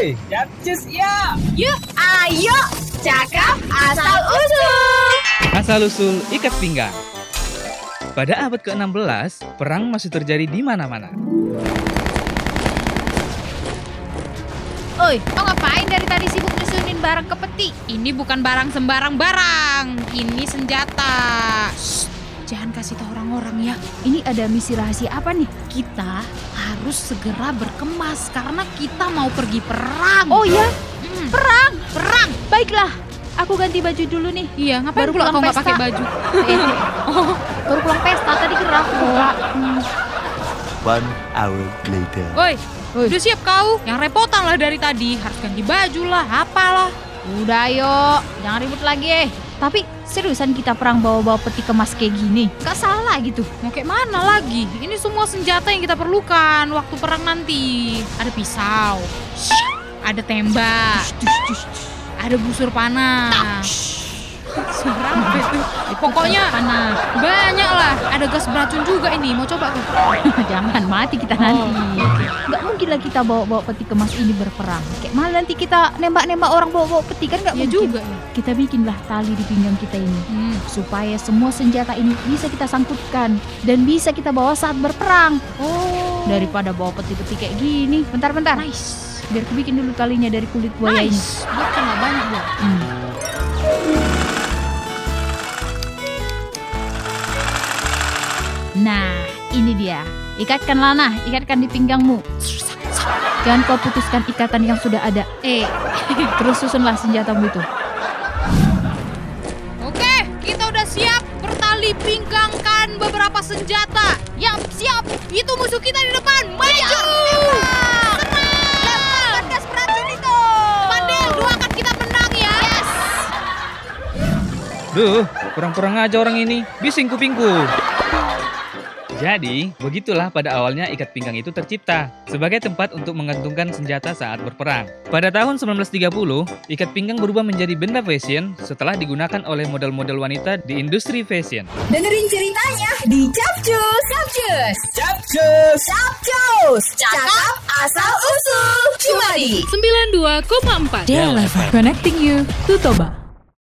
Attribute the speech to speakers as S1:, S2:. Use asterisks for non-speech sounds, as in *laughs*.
S1: Woi, Japcus ya.
S2: Yuk, ayo. Cakap asal usul.
S3: Asal-usul ikat pinggang. Pada abad ke-16, perang masih terjadi di mana-mana.
S4: Oi, kau ngapain dari tadi sibuk nyusunin barang ke peti? Ini bukan barang sembarang barang. Ini senjata. Shh, jangan kasih tahu orang-orang ya. Ini ada misi rahasia apa nih? Kita harus segera berkemas karena kita mau pergi perang.
S5: Oh ya,
S4: Hmm,
S5: perang.
S4: perang.
S5: Baiklah, aku ganti baju dulu nih.
S4: Iya, ngapain
S5: Baru
S4: pula
S5: pulang
S4: kau nggak
S5: pesta.
S4: pakai baju?
S5: Eh, *laughs* oh, baru pulang pesta tadi gerah. Hmm.
S6: One hour later.
S4: Woi,
S5: Woi.
S4: udah siap kau? Yang repotan lah dari tadi. Harus ganti baju lah, apalah.
S5: Udah ayo, jangan ribut lagi eh. Tapi seriusan kita perang bawa-bawa peti kemas kayak gini? Gak salah gitu.
S4: Mau kayak mana lagi? Ini semua senjata yang kita perlukan waktu perang nanti. Ada pisau, ada tembak, ada busur panah. Itu? Pokoknya
S5: panas.
S4: banyak lah. Ada gas beracun juga ini. Mau coba kau? *laughs*
S5: jangan mati kita nanti. Gak mungkin lah kita bawa-bawa peti kemas ini berperang. Kayak mana nanti kita nembak-nembak orang bawa-bawa peti kan gak
S4: Ya
S5: mungkin.
S4: juga ya.
S5: Kita bikinlah tali di pinggang kita ini.
S4: Hmm.
S5: supaya semua senjata ini bisa kita sangkutkan dan bisa kita bawa saat berperang.
S4: Oh.
S5: Daripada bawa peti-peti kayak gini. Bentar-bentar.
S4: Nice.
S5: Biar aku bikin dulu talinya dari kulit buaya ini.
S4: Nice. Bukan lah banyak ya.
S5: Hmm. Nah, ini dia. Ikatkan Lana, ikatkan di pinggangmu. Jangan kau putuskan ikatan yang sudah ada.
S4: Eh, *laughs*
S5: Terus susunlah senjatamu itu.
S4: oke. Kita udah siap bertali pinggangkan beberapa senjata. Yang siap. Itu musuh kita di depan. Maju. Lemparkan gas beracun itu. Pandel, dua kan kita menang ya. Yes.
S3: Duh, kurang-kurang aja orang ini. Bising kupingku. Jadi, begitulah pada awalnya ikat pinggang itu tercipta sebagai tempat untuk menggantungkan senjata saat berperang. Pada tahun 1930, ikat pinggang berubah menjadi benda fashion setelah digunakan oleh model-model wanita di industri fashion.
S2: Dengerin ceritanya di Capcus. Capcus.
S1: Japcus.
S2: Capcus. Cakap asal usul. Cuma di
S4: 92,4.
S5: Connecting you to Toba.